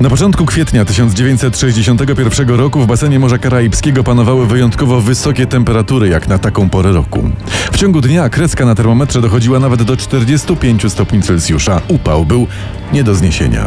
Na początku kwietnia 1961 roku w basenie Morza Karaibskiego panowały wyjątkowo wysokie temperatury, jak na taką porę roku. W ciągu dnia kreska na termometrze dochodziła nawet do 45 stopni Celsjusza. Upał był nie do zniesienia.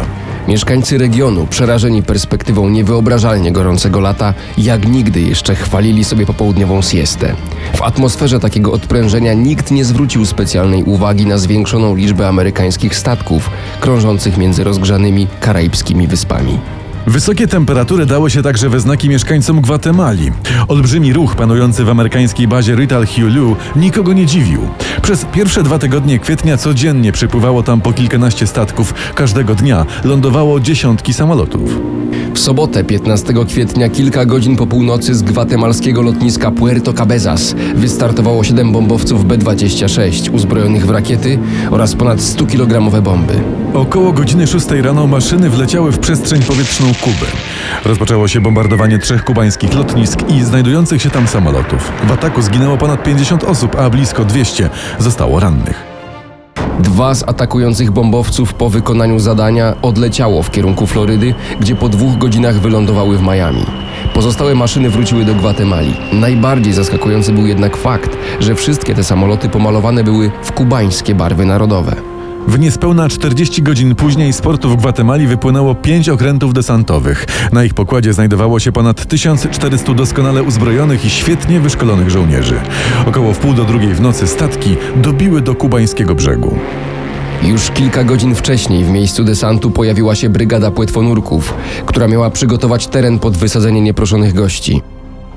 Mieszkańcy regionu, przerażeni perspektywą niewyobrażalnie gorącego lata, jak nigdy jeszcze chwalili sobie popołudniową siestę. W atmosferze takiego odprężenia nikt nie zwrócił specjalnej uwagi na zwiększoną liczbę amerykańskich statków krążących między rozgrzanymi karaibskimi wyspami. Wysokie temperatury dały się także we znaki mieszkańcom Gwatemali. Olbrzymi ruch panujący w amerykańskiej bazie Rital Hulu nikogo nie dziwił. Przez pierwsze dwa tygodnie kwietnia codziennie przypływało tam po kilkanaście statków. Każdego dnia lądowało dziesiątki samolotów. W sobotę 15 kwietnia kilka godzin po północy z gwatemalskiego lotniska Puerto Cabezas wystartowało 7 bombowców B-26 uzbrojonych w rakiety oraz ponad 100-kilogramowe bomby. Około godziny 6 rano maszyny wleciały w przestrzeń powietrzną Kuby. Rozpoczęło się bombardowanie trzech kubańskich lotnisk i znajdujących się tam samolotów. W ataku zginęło ponad 50 osób, a blisko 200 zostało rannych. Dwa z atakujących bombowców po wykonaniu zadania odleciało w kierunku Florydy, gdzie po dwóch godzinach wylądowały w Miami. Pozostałe maszyny wróciły do Gwatemali. Najbardziej zaskakujący był jednak fakt, że wszystkie te samoloty pomalowane były w kubańskie barwy narodowe. W niespełna 40 godzin później z portu w Gwatemali wypłynęło pięć okrętów desantowych. Na ich pokładzie znajdowało się ponad 1400 doskonale uzbrojonych i świetnie wyszkolonych żołnierzy. Około wpół do drugiej w nocy statki dobiły do kubańskiego brzegu. Już kilka godzin wcześniej w miejscu desantu pojawiła się brygada płetwonurków, która miała przygotować teren pod wysadzenie nieproszonych gości.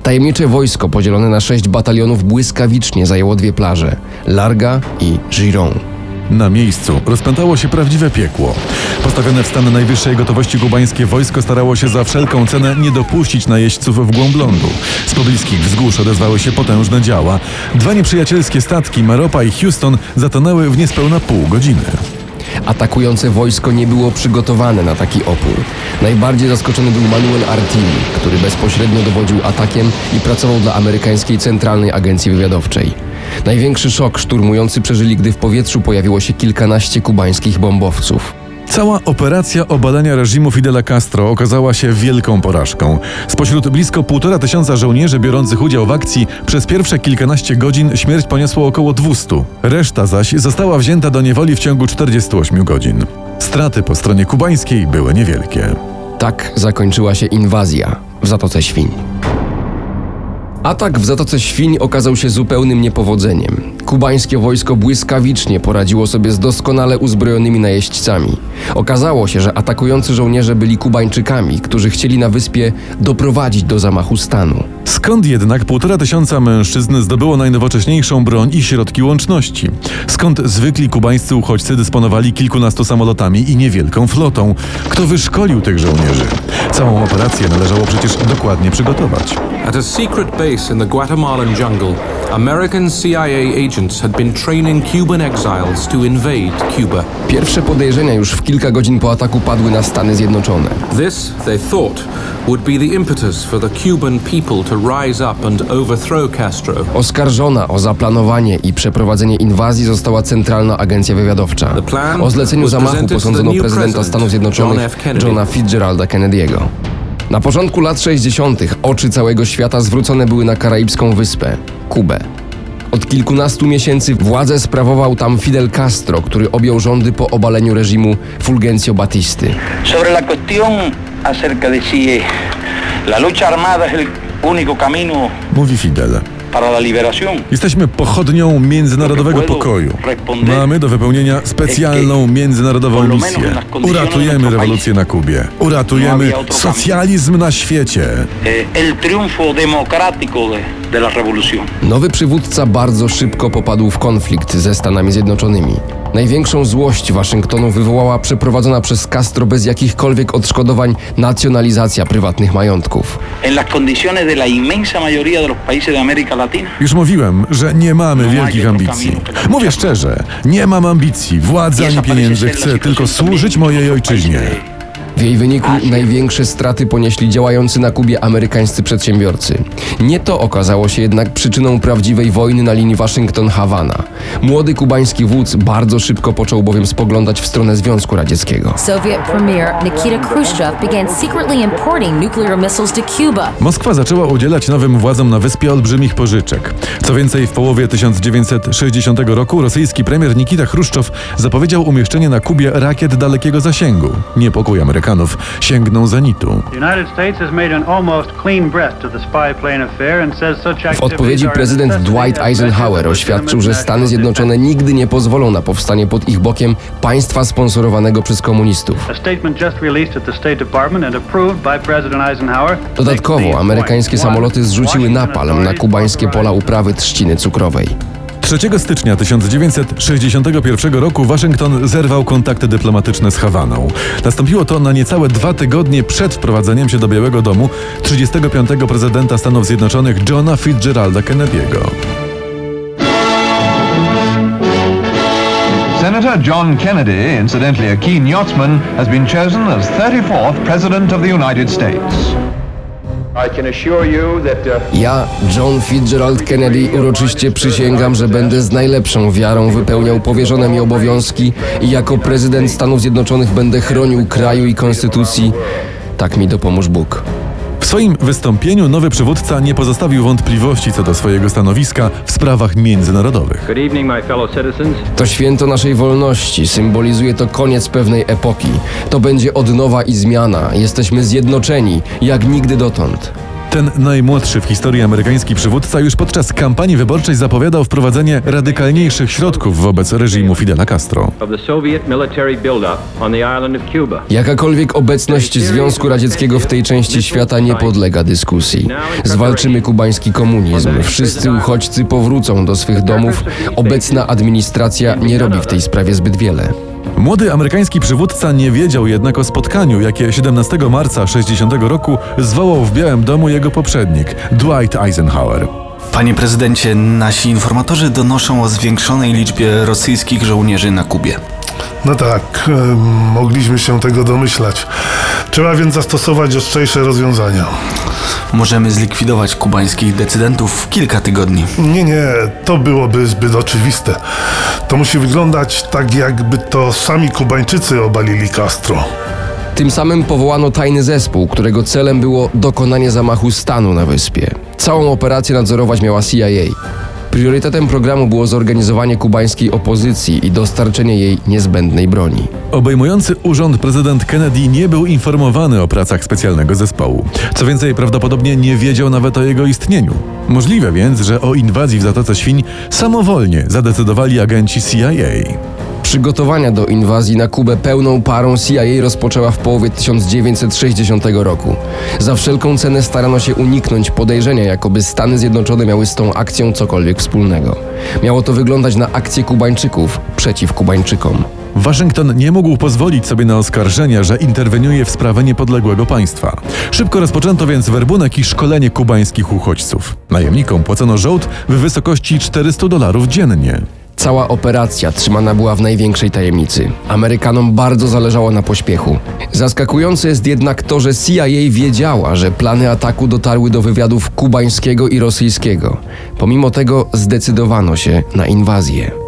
Tajemnicze wojsko podzielone na sześć batalionów błyskawicznie zajęło dwie plaże Larga i Giron. Na miejscu rozpętało się prawdziwe piekło. Postawione w stan najwyższej gotowości kubańskie wojsko starało się za wszelką cenę nie dopuścić najeźdźców w głąb lądu. Z pobliskich wzgórz odezwały się potężne działa. Dwa nieprzyjacielskie statki, Maropa i Houston, zatonęły w niespełna pół godziny. Atakujące wojsko nie było przygotowane na taki opór. Najbardziej zaskoczony był Manuel Artini, który bezpośrednio dowodził atakiem i pracował dla amerykańskiej Centralnej Agencji Wywiadowczej. Największy szok szturmujący przeżyli, gdy w powietrzu pojawiło się kilkanaście kubańskich bombowców. Cała operacja obalania reżimu Fidela Castro okazała się wielką porażką. Spośród blisko półtora tysiąca żołnierzy biorących udział w akcji przez pierwsze kilkanaście godzin śmierć poniosło około 200. Reszta zaś została wzięta do niewoli w ciągu 48 godzin. Straty po stronie kubańskiej były niewielkie. Tak zakończyła się inwazja w Zatoce Świń. Atak w Zatoce Świń okazał się zupełnym niepowodzeniem. Kubańskie wojsko błyskawicznie poradziło sobie z doskonale uzbrojonymi najeźdźcami. Okazało się, że atakujący żołnierze byli Kubańczykami, którzy chcieli na wyspie doprowadzić do zamachu stanu. Skąd jednak półtora tysiąca mężczyzn zdobyło najnowocześniejszą broń i środki łączności? Skąd zwykli kubańscy uchodźcy dysponowali kilkunastu samolotami i niewielką flotą? Kto wyszkolił tych żołnierzy? Całą operację należało przecież dokładnie przygotować. At a secret base in the Guatemalan jungle, American CIA agents had been training Cuban exiles to invade Cuba. Pierwsze podejrzenia już w kilka godzin po ataku padły na Stany Zjednoczone. This, they thought, would be the impetus for the Cuban people to rise up and overthrow Castro. Oskarżona o zaplanowanie i przeprowadzenie inwazji została Centralna Agencja Wywiadowcza. O zleceniu zamachu posądzono prezydenta Stanów Zjednoczonych. Johna Fitzgeralda Kennedy'ego. Na początku lat 60. oczy całego świata zwrócone były na karaibską wyspę Kubę. Od kilkunastu miesięcy władzę sprawował tam Fidel Castro, który objął rządy po obaleniu reżimu Fulgencio Batisty. sobre la cuestión acerca de si la lucha armada es el único camino Mówi Fidel. Jesteśmy pochodnią międzynarodowego pokoju. Mamy do wypełnienia specjalną międzynarodową misję. Uratujemy rewolucję na Kubie. Uratujemy socjalizm na świecie. Eh, el triunfo democrático de, de la revolución. Nowy przywódca bardzo szybko popadł w konflikt ze Stanami Zjednoczonymi. Największą złość Waszyngtonu wywołała przeprowadzona przez Castro bez jakichkolwiek odszkodowań nacjonalizacja prywatnych majątków. Już mówiłem, że nie mamy wielkich ambicji. Mówię szczerze, nie mam ambicji, władzy ani pieniędzy. Chcę tylko służyć mojej ojczyźnie. W jej wyniku największe straty ponieśli działający na Kubie amerykańscy przedsiębiorcy. Nie to okazało się jednak przyczyną prawdziwej wojny na linii Waszyngton-Hawana. Młody kubański wódz bardzo szybko począł bowiem spoglądać w stronę Związku Radzieckiego. Soviet Premier Nikita Khrushchev began secretly importing nuclear missiles to Cuba. Moskwa zaczęła udzielać nowym władzom na wyspie olbrzymich pożyczek. Co więcej, w połowie 1960 roku rosyjski premier Nikita Chruszczow zapowiedział umieszczenie na Kubie rakiet dalekiego zasięgu. Niepokój Amerykanów sięgnął zenitu. W odpowiedzi prezydent Dwight Eisenhower oświadczył, że Stany Zjednoczone nigdy nie pozwolą na powstanie pod ich bokiem państwa sponsorowanego przez komunistów. Dodatkowo amerykańskie samoloty zrzuciły napalm na kubańskie pola uprawy trzciny cukrowej. 3 stycznia 1961 roku Waszyngton zerwał kontakty dyplomatyczne z Hawaną. Nastąpiło to na niecałe dwa tygodnie przed wprowadzeniem się do Białego Domu 35. prezydenta Stanów Zjednoczonych Johna Fitzgeralda Kennedy'ego. Senator John Kennedy, incidentally a keen yachtsman, has been chosen as 34th President of the United States. Ja, John Fitzgerald Kennedy, uroczyście przysięgam, że będę z najlepszą wiarą wypełniał powierzone mi obowiązki i jako prezydent Stanów Zjednoczonych będę chronił kraju i konstytucji. Tak mi dopomóż Bóg. W swoim wystąpieniu nowy przywódca nie pozostawił wątpliwości co do swojego stanowiska w sprawach międzynarodowych. good evening, my fellow citizens. To święto naszej wolności, symbolizuje to koniec pewnej epoki. To będzie odnowa i zmiana. Jesteśmy zjednoczeni, jak nigdy dotąd. Ten najmłodszy w historii amerykański przywódca już podczas kampanii wyborczej zapowiadał wprowadzenie radykalniejszych środków wobec reżimu Fidela Castro. Jakakolwiek obecność Związku Radzieckiego w tej części świata nie podlega dyskusji. Zwalczymy kubański komunizm. Wszyscy uchodźcy powrócą do swych domów. Obecna administracja nie robi w tej sprawie zbyt wiele. Młody amerykański przywódca nie wiedział jednak o spotkaniu, jakie 17 marca 60 roku zwołał w Białym Domu jego poprzednik, Dwight Eisenhower. Panie prezydencie, nasi informatorzy donoszą o zwiększonej liczbie rosyjskich żołnierzy na Kubie. No tak, mogliśmy się tego domyślać. Trzeba więc zastosować ostrzejsze rozwiązania. Możemy zlikwidować kubańskich decydentów w kilka tygodni. Nie, nie, to byłoby zbyt oczywiste. To musi wyglądać tak, jakby to sami Kubańczycy obalili Castro. Tym samym powołano tajny zespół, którego celem było dokonanie zamachu stanu na wyspie. Całą operację nadzorować miała CIA. Priorytetem programu było zorganizowanie kubańskiej opozycji i dostarczenie jej niezbędnej broni. Obejmujący urząd prezydent Kennedy nie był informowany o pracach specjalnego zespołu. Co więcej, prawdopodobnie nie wiedział nawet o jego istnieniu. Możliwe więc, że o inwazji w Zatoce Świń samowolnie zadecydowali agenci CIA. Przygotowania do inwazji na Kubę pełną parą CIA rozpoczęła w połowie 1960 roku. Za wszelką cenę starano się uniknąć podejrzenia, jakoby Stany Zjednoczone miały z tą akcją cokolwiek wspólnego. Miało to wyglądać na akcję Kubańczyków przeciw Kubańczykom. Waszyngton nie mógł pozwolić sobie na oskarżenia, że interweniuje w sprawę niepodległego państwa. Szybko rozpoczęto więc werbunek i szkolenie kubańskich uchodźców. Najemnikom płacono żołd w wysokości 400 dolarów dziennie. Cała operacja trzymana była w największej tajemnicy. Amerykanom bardzo zależało na pośpiechu. Zaskakujące jest jednak to, że CIA wiedziała, że plany ataku dotarły do wywiadów kubańskiego i rosyjskiego. Pomimo tego zdecydowano się na inwazję.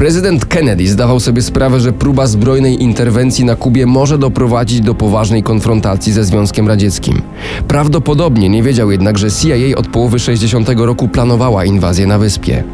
Prezydent Kennedy zdawał sobie sprawę, że próba zbrojnej interwencji na Kubie może doprowadzić do poważnej konfrontacji ze Związkiem Radzieckim. Prawdopodobnie nie wiedział jednak, że CIA od połowy 60 roku planowała inwazję na wyspie.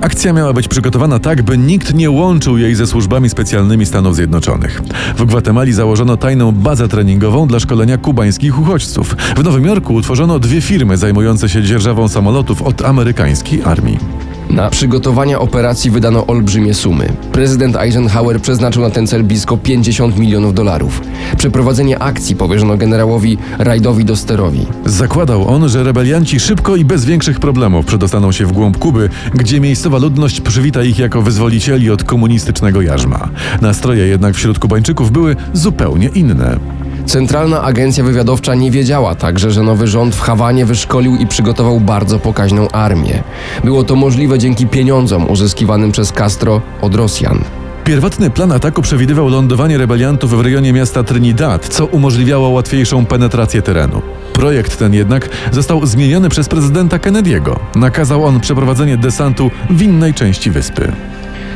Akcja miała być przygotowana tak, by nikt nie łączył jej ze służbami specjalnymi Stanów Zjednoczonych. W Gwatemali założono tajną bazę treningową dla szkolenia kubańskich uchodźców. W Nowym Jorku utworzono dwie firmy zajmujące się dzierżawą samolotów od amerykańskiej armii. Na przygotowania operacji wydano olbrzymie sumy. Prezydent Eisenhower przeznaczył na ten cel blisko 50 milionów dolarów. Przeprowadzenie akcji powierzono generałowi Rajdowi Dosterowi. Zakładał on, że rebelianci szybko i bez większych problemów przedostaną się w głąb Kuby, gdzie miejscowa ludność przywita ich jako wyzwolicieli od komunistycznego jarzma. Nastroje jednak wśród Kubańczyków były zupełnie inne. Centralna Agencja Wywiadowcza nie wiedziała także, że nowy rząd w Hawanie wyszkolił i przygotował bardzo pokaźną armię. Było to możliwe dzięki pieniądzom uzyskiwanym przez Castro od Rosjan. Pierwotny plan ataku przewidywał lądowanie rebeliantów w rejonie miasta Trinidad, co umożliwiało łatwiejszą penetrację terenu. Projekt ten jednak został zmieniony przez prezydenta Kennedy'ego. Nakazał on przeprowadzenie desantu w innej części wyspy.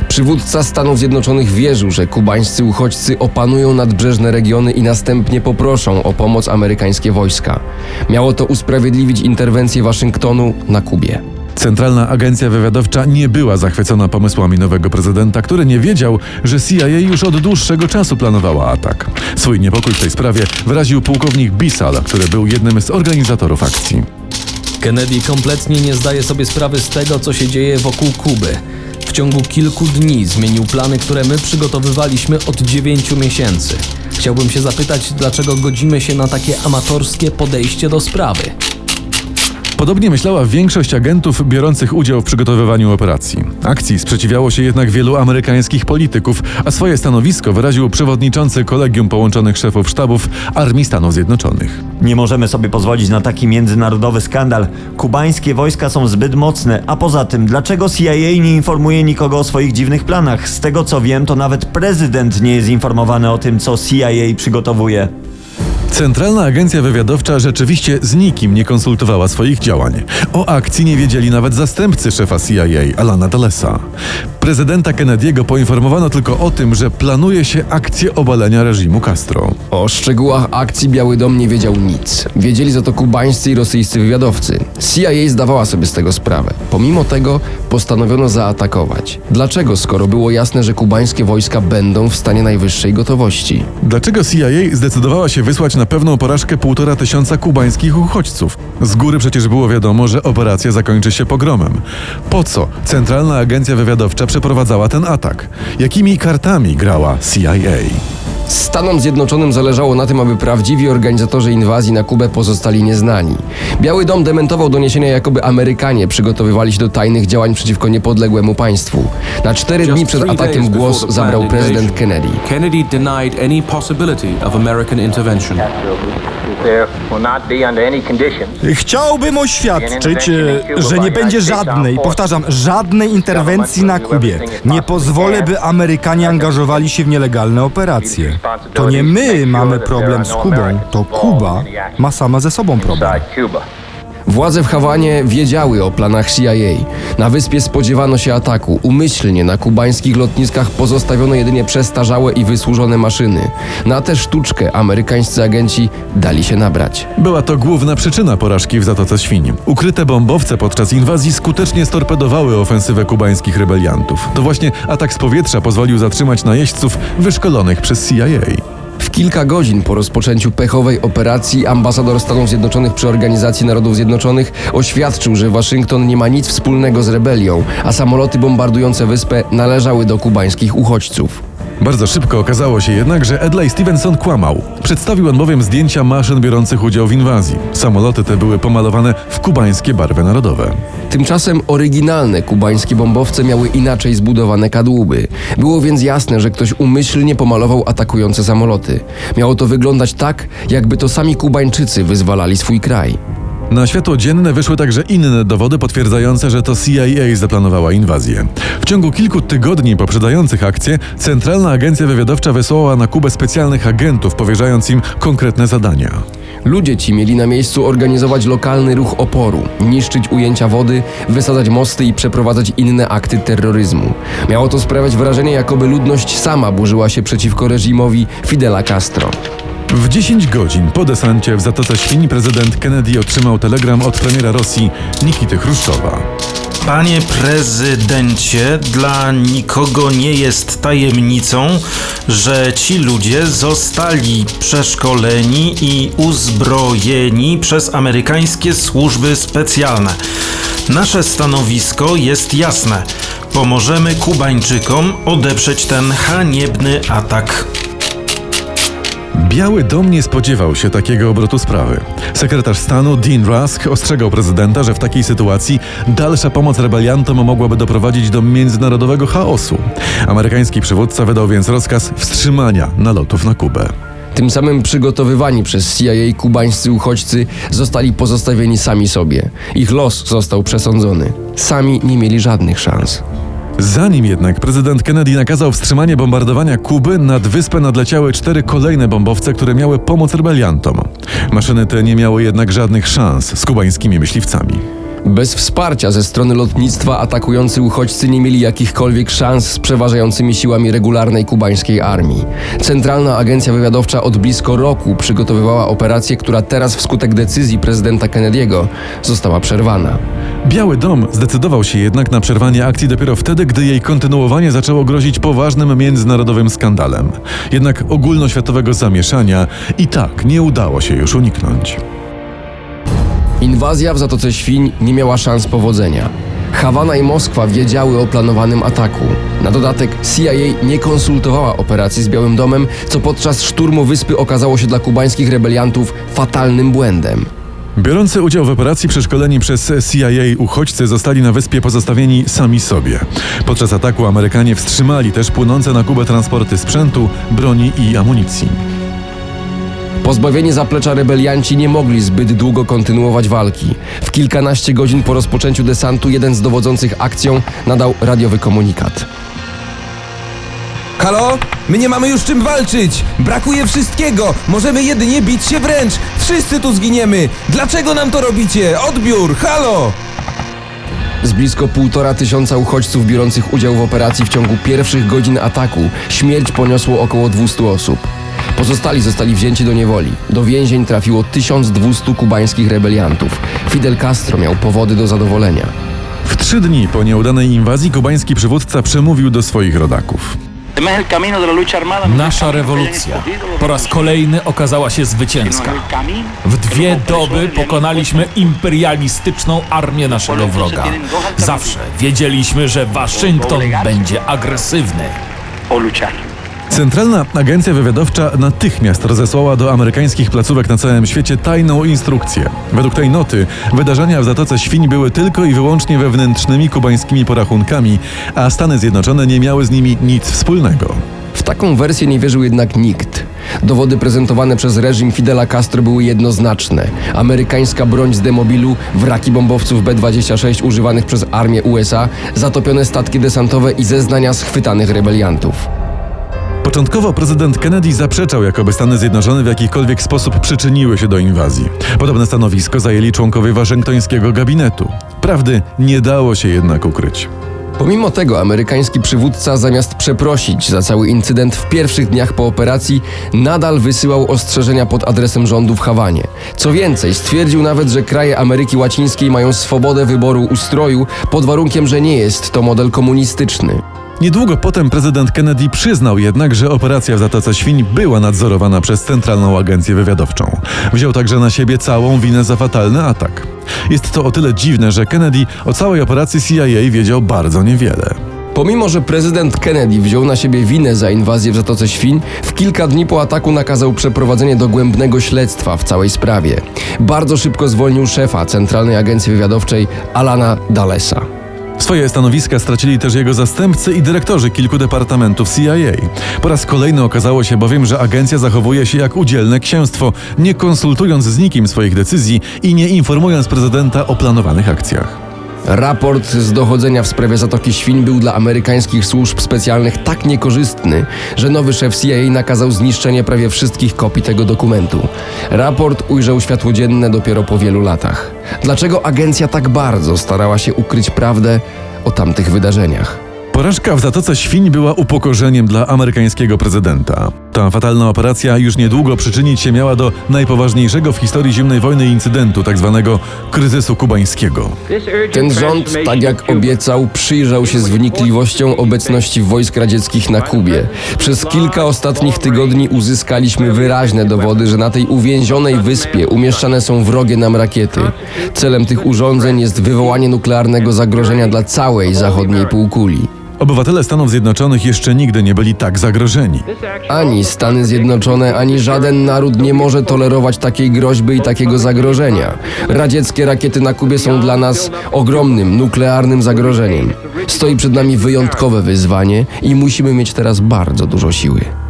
Przywódca Stanów Zjednoczonych wierzył, że kubańscy uchodźcy opanują nadbrzeżne regiony i następnie poproszą o pomoc amerykańskie wojska. Miało to usprawiedliwić interwencję Waszyngtonu na Kubie. Centralna Agencja Wywiadowcza nie była zachwycona pomysłami nowego prezydenta, który nie wiedział, że CIA już od dłuższego czasu planowała atak. Swój niepokój w tej sprawie wyraził pułkownik Bissell, który był jednym z organizatorów akcji. Kennedy kompletnie nie zdaje sobie sprawy z tego, co się dzieje wokół Kuby. Ciągu kilku dni zmienił plany, które my przygotowywaliśmy od dziewięciu miesięcy. Chciałbym się zapytać, dlaczego godzimy się na takie amatorskie podejście do sprawy. Podobnie myślała większość agentów biorących udział w przygotowywaniu operacji. Akcji sprzeciwiało się jednak wielu amerykańskich polityków, a swoje stanowisko wyraził przewodniczący Kolegium Połączonych Szefów Sztabów Armii Stanów Zjednoczonych. Nie możemy sobie pozwolić na taki międzynarodowy skandal. Kubańskie wojska są zbyt mocne, a poza tym, dlaczego CIA nie informuje nikogo o swoich dziwnych planach? Z tego co wiem, to nawet prezydent nie jest informowany o tym, co CIA przygotowuje. Centralna Agencja Wywiadowcza rzeczywiście z nikim nie konsultowała swoich działań. O akcji nie wiedzieli nawet zastępcy szefa CIA, Alana Dallesa. Prezydenta Kennedy'ego poinformowano tylko o tym, że planuje się akcję obalenia reżimu Castro. O szczegółach akcji Biały Dom nie wiedział nic. Wiedzieli za to kubańscy i rosyjscy wywiadowcy. CIA zdawała sobie z tego sprawę. Pomimo tego postanowiono zaatakować. Dlaczego, skoro było jasne, że kubańskie wojska będą w stanie najwyższej gotowości? Dlaczego CIA zdecydowała się wysłać na pewną porażkę półtora tysiąca kubańskich uchodźców? Z góry przecież było wiadomo, że operacja zakończy się pogromem. Po co Centralna Agencja Wywiadowcza przeprowadzała ten atak? Jakimi kartami grała CIA? Stanom Zjednoczonym zależało na tym, aby prawdziwi organizatorzy inwazji na Kubę pozostali nieznani. Biały Dom dementował doniesienia, jakoby Amerykanie przygotowywali się do tajnych działań przeciwko niepodległemu państwu. Na cztery dni przed atakiem głos zabrał prezydent Kennedy. Kennedy denied any possibility of American intervention. Chciałbym oświadczyć, że nie będzie żadnej, powtarzam, żadnej interwencji na Kubie. Nie pozwolę, by Amerykanie angażowali się w nielegalne operacje. To nie my mamy problem z Kubą, to Kuba ma sama ze sobą problem. Władze w Hawanie wiedziały o planach CIA. Na wyspie spodziewano się ataku. Umyślnie na kubańskich lotniskach pozostawiono jedynie przestarzałe i wysłużone maszyny. Na tę sztuczkę amerykańscy agenci dali się nabrać. Była to główna przyczyna porażki w Zatoce Świń. Ukryte bombowce podczas inwazji skutecznie storpedowały ofensywę kubańskich rebeliantów. To właśnie atak z powietrza pozwolił zatrzymać najeźdźców wyszkolonych przez CIA. W kilka godzin po rozpoczęciu pechowej operacji ambasador Stanów Zjednoczonych przy Organizacji Narodów Zjednoczonych oświadczył, że Waszyngton nie ma nic wspólnego z rebelią, a samoloty bombardujące wyspę należały do kubańskich uchodźców. Bardzo szybko okazało się jednak, że Edley Stevenson kłamał. Przedstawił on bowiem zdjęcia maszyn biorących udział w inwazji. Samoloty te były pomalowane w kubańskie barwy narodowe. Tymczasem oryginalne kubańskie bombowce miały inaczej zbudowane kadłuby. Było więc jasne, że ktoś umyślnie pomalował atakujące samoloty. Miało to wyglądać tak, jakby to sami Kubańczycy wyzwalali swój kraj. Na światło dzienne wyszły także inne dowody potwierdzające, że to CIA zaplanowała inwazję. W ciągu kilku tygodni poprzedzających akcję, Centralna Agencja Wywiadowcza wysłała na Kubę specjalnych agentów, powierzając im konkretne zadania. Ludzie ci mieli na miejscu organizować lokalny ruch oporu, niszczyć ujęcia wody, wysadzać mosty i przeprowadzać inne akty terroryzmu. Miało to sprawiać wrażenie, jakoby ludność sama burzyła się przeciwko reżimowi Fidela Castro. W 10 godzin po desancie w Zatoce Świń prezydent Kennedy otrzymał telegram od premiera Rosji Nikity Chruszczowa. Panie prezydencie, dla nikogo nie jest tajemnicą, że ci ludzie zostali przeszkoleni i uzbrojeni przez amerykańskie służby specjalne. Nasze stanowisko jest jasne. Pomożemy Kubańczykom odeprzeć ten haniebny atak. Biały Dom nie spodziewał się takiego obrotu sprawy. Sekretarz stanu Dean Rusk ostrzegał prezydenta, że w takiej sytuacji dalsza pomoc rebeliantom mogłaby doprowadzić do międzynarodowego chaosu. Amerykański przywódca wydał więc rozkaz wstrzymania nalotów na Kubę. Tym samym przygotowywani przez CIA kubańscy uchodźcy zostali pozostawieni sami sobie. Ich los został przesądzony. Sami nie mieli żadnych szans. Zanim jednak prezydent Kennedy nakazał wstrzymanie bombardowania Kuby, nad wyspę nadleciały cztery kolejne bombowce, które miały pomóc rebeliantom. Maszyny te nie miały jednak żadnych szans z kubańskimi myśliwcami. Bez wsparcia ze strony lotnictwa atakujący uchodźcy nie mieli jakichkolwiek szans z przeważającymi siłami regularnej kubańskiej armii. Centralna Agencja Wywiadowcza od blisko roku przygotowywała operację, która teraz wskutek decyzji prezydenta Kennedy'ego została przerwana. Biały Dom zdecydował się jednak na przerwanie akcji dopiero wtedy, gdy jej kontynuowanie zaczęło grozić poważnym międzynarodowym skandalem. Jednak ogólnoświatowego zamieszania i tak nie udało się już uniknąć. Inwazja w Zatoce Świń nie miała szans powodzenia. Hawana i Moskwa wiedziały o planowanym ataku. Na dodatek CIA nie konsultowała operacji z Białym Domem, co podczas szturmu wyspy okazało się dla kubańskich rebeliantów fatalnym błędem. Biorący udział w operacji przeszkoleni przez CIA uchodźcy zostali na wyspie pozostawieni sami sobie. Podczas ataku Amerykanie wstrzymali też płynące na Kubę transporty sprzętu, broni i amunicji. Pozbawieni zaplecza rebelianci nie mogli zbyt długo kontynuować walki. W kilkanaście godzin po rozpoczęciu desantu jeden z dowodzących akcją nadał radiowy komunikat. Halo? My nie mamy już czym walczyć! Brakuje wszystkiego! Możemy jedynie bić się wręcz! Wszyscy tu zginiemy! Dlaczego nam to robicie? Odbiór! Halo! Z blisko półtora tysiąca uchodźców biorących udział w operacji w ciągu pierwszych godzin ataku śmierć poniosło około 200 osób. Pozostali zostali wzięci do niewoli. Do więzień trafiło 1200 kubańskich rebeliantów. Fidel Castro miał powody do zadowolenia. W trzy dni po nieudanej inwazji kubański przywódca przemówił do swoich rodaków. Nasza rewolucja po raz kolejny okazała się zwycięska. W dwie doby pokonaliśmy imperialistyczną armię naszego wroga. Zawsze wiedzieliśmy, że Waszyngton będzie agresywny. Centralna Agencja Wywiadowcza natychmiast rozesłała do amerykańskich placówek na całym świecie tajną instrukcję. Według tej noty wydarzenia w Zatoce Świń były tylko i wyłącznie wewnętrznymi kubańskimi porachunkami, a Stany Zjednoczone nie miały z nimi nic wspólnego. W taką wersję nie wierzył jednak nikt. Dowody prezentowane przez reżim Fidela Castro były jednoznaczne. Amerykańska broń z demobilu, wraki bombowców B-26 używanych przez armię USA, zatopione statki desantowe i zeznania schwytanych rebeliantów. Początkowo prezydent Kennedy zaprzeczał, jakoby Stany Zjednoczone w jakikolwiek sposób przyczyniły się do inwazji. Podobne stanowisko zajęli członkowie waszyngtońskiego gabinetu. Prawdy nie dało się jednak ukryć. Pomimo tego amerykański przywódca zamiast przeprosić za cały incydent w pierwszych dniach po operacji, nadal wysyłał ostrzeżenia pod adresem rządu w Hawanie. Co więcej, stwierdził nawet, że kraje Ameryki Łacińskiej mają swobodę wyboru ustroju pod warunkiem, że nie jest to model komunistyczny. Niedługo potem prezydent Kennedy przyznał jednak, że operacja w Zatoce Świń była nadzorowana przez Centralną Agencję Wywiadowczą. Wziął także na siebie całą winę za fatalny atak. Jest to o tyle dziwne, że Kennedy o całej operacji CIA wiedział bardzo niewiele. Pomimo, że prezydent Kennedy wziął na siebie winę za inwazję w Zatoce Świń, w kilka dni po ataku nakazał przeprowadzenie dogłębnego śledztwa w całej sprawie. Bardzo szybko zwolnił szefa Centralnej Agencji Wywiadowczej Alana Dalesa. Swoje stanowiska stracili też jego zastępcy i dyrektorzy kilku departamentów CIA. Po raz kolejny okazało się bowiem, że agencja zachowuje się jak udzielne księstwo, nie konsultując z nikim swoich decyzji i nie informując prezydenta o planowanych akcjach. Raport z dochodzenia w sprawie Zatoki Świń był dla amerykańskich służb specjalnych tak niekorzystny, że nowy szef CIA nakazał zniszczenie prawie wszystkich kopii tego dokumentu. Raport ujrzał światło dzienne dopiero po wielu latach. Dlaczego agencja tak bardzo starała się ukryć prawdę o tamtych wydarzeniach? Porażka w Zatoce Świń była upokorzeniem dla amerykańskiego prezydenta. Ta fatalna operacja już niedługo przyczynić się miała do najpoważniejszego w historii zimnej wojny incydentu, tzw. kryzysu kubańskiego. Ten rząd, tak jak obiecał, przyjrzał się z wnikliwością obecności wojsk radzieckich na Kubie. Przez kilka ostatnich tygodni uzyskaliśmy wyraźne dowody, że na tej uwięzionej wyspie umieszczane są wrogie nam rakiety. Celem tych urządzeń jest wywołanie nuklearnego zagrożenia dla całej zachodniej półkuli. Obywatele Stanów Zjednoczonych jeszcze nigdy nie byli tak zagrożeni. Ani Stany Zjednoczone, ani żaden naród nie może tolerować takiej groźby i takiego zagrożenia. Radzieckie rakiety na Kubie są dla nas ogromnym, nuklearnym zagrożeniem. Stoi przed nami wyjątkowe wyzwanie i musimy mieć teraz bardzo dużo siły.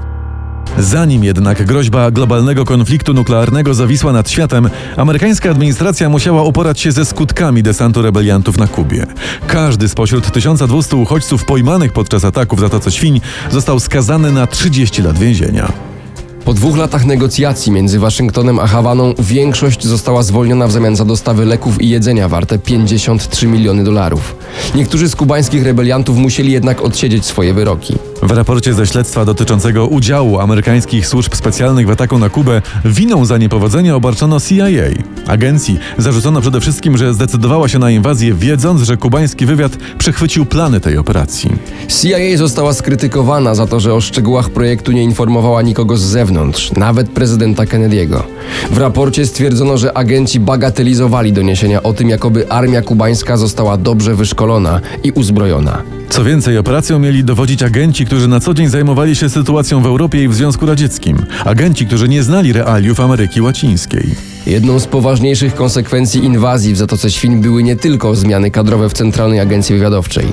Zanim jednak groźba globalnego konfliktu nuklearnego zawisła nad światem, amerykańska administracja musiała uporać się ze skutkami desantu rebeliantów na Kubie. Każdy spośród 1200 uchodźców pojmanych podczas ataku w Zatoce Świń został skazany na 30 lat więzienia. Po dwóch latach negocjacji między Waszyngtonem a Hawaną większość została zwolniona w zamian za dostawy leków i jedzenia warte 53 miliony dolarów. Niektórzy z kubańskich rebeliantów musieli jednak odsiedzieć swoje wyroki. W raporcie ze śledztwa dotyczącego udziału amerykańskich służb specjalnych w ataku na Kubę winą za niepowodzenie obarczono CIA. Agencji zarzucono przede wszystkim, że zdecydowała się na inwazję, wiedząc, że kubański wywiad przechwycił plany tej operacji. CIA została skrytykowana za to, że o szczegółach projektu nie informowała nikogo z zewnątrz, nawet prezydenta Kennedy'ego. W raporcie stwierdzono, że agenci bagatelizowali doniesienia o tym, jakoby armia kubańska została dobrze wyszkolona i uzbrojona. Co więcej, operacją mieli dowodzić agenci, którzy na co dzień zajmowali się sytuacją w Europie i w Związku Radzieckim. Agenci, którzy nie znali realiów Ameryki Łacińskiej. Jedną z poważniejszych konsekwencji inwazji w Zatoce Świń były nie tylko zmiany kadrowe w Centralnej Agencji Wywiadowczej.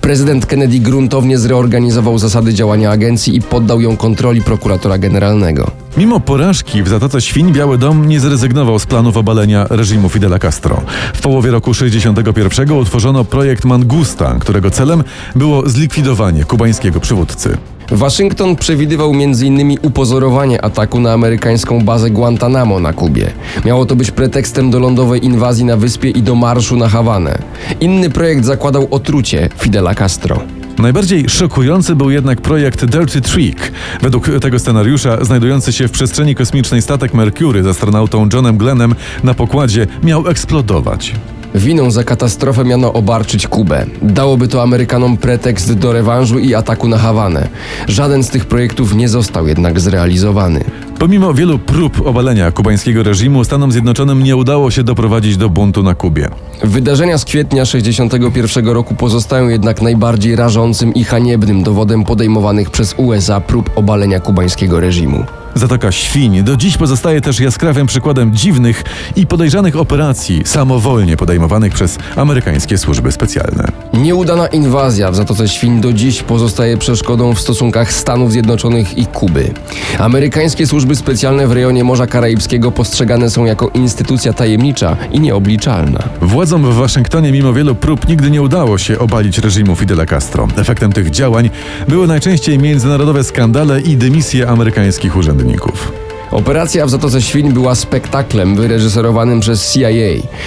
Prezydent Kennedy gruntownie zreorganizował zasady działania agencji i poddał ją kontroli prokuratora generalnego. Mimo porażki w Zatoce Świń Biały Dom nie zrezygnował z planów obalenia reżimu Fidela Castro. W połowie roku 61 utworzono projekt Mangusta, którego celem było zlikwidowanie kubańskiego przywódcy. Waszyngton przewidywał m.in. upozorowanie ataku na amerykańską bazę Guantanamo na Kubie. Miało to być pretekstem do lądowej inwazji na wyspie i do marszu na Hawanę. Inny projekt zakładał otrucie Fidela Castro. Najbardziej szokujący był jednak projekt Dirty Trick. Według tego scenariusza znajdujący się w przestrzeni kosmicznej statek Mercury z astronautą Johnem Glennem na pokładzie miał eksplodować. Winą za katastrofę miano obarczyć Kubę. Dałoby to Amerykanom pretekst do rewanżu i ataku na Hawanę. Żaden z tych projektów nie został jednak zrealizowany. Pomimo wielu prób obalenia kubańskiego reżimu, Stanom Zjednoczonym nie udało się doprowadzić do buntu na Kubie. Wydarzenia z kwietnia 61 roku pozostają jednak najbardziej rażącym i haniebnym dowodem podejmowanych przez USA prób obalenia kubańskiego reżimu. Zatoka Świń do dziś pozostaje też jaskrawym przykładem dziwnych i podejrzanych operacji samowolnie podejmowanych przez amerykańskie służby specjalne. Nieudana inwazja w Zatoce Świń do dziś pozostaje przeszkodą w stosunkach Stanów Zjednoczonych i Kuby. Amerykańskie służby specjalne w rejonie Morza Karaibskiego postrzegane są jako instytucja tajemnicza i nieobliczalna. Władzom w Waszyngtonie mimo wielu prób nigdy nie udało się obalić reżimu Fidela Castro. Efektem tych działań były najczęściej międzynarodowe skandale i dymisje amerykańskich urzędników. Operacja w Zatoce Świń była spektaklem wyreżyserowanym przez CIA.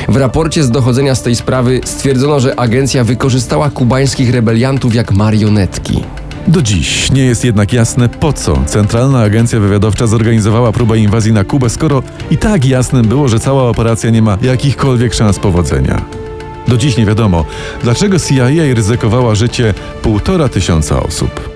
W raporcie z dochodzenia z tej sprawy stwierdzono, że agencja wykorzystała kubańskich rebeliantów jak marionetki. Do dziś nie jest jednak jasne, po co Centralna Agencja Wywiadowcza zorganizowała próbę inwazji na Kubę, skoro i tak jasnym było, że cała operacja nie ma jakichkolwiek szans powodzenia. Do dziś nie wiadomo, dlaczego CIA ryzykowała życie półtora tysiąca osób.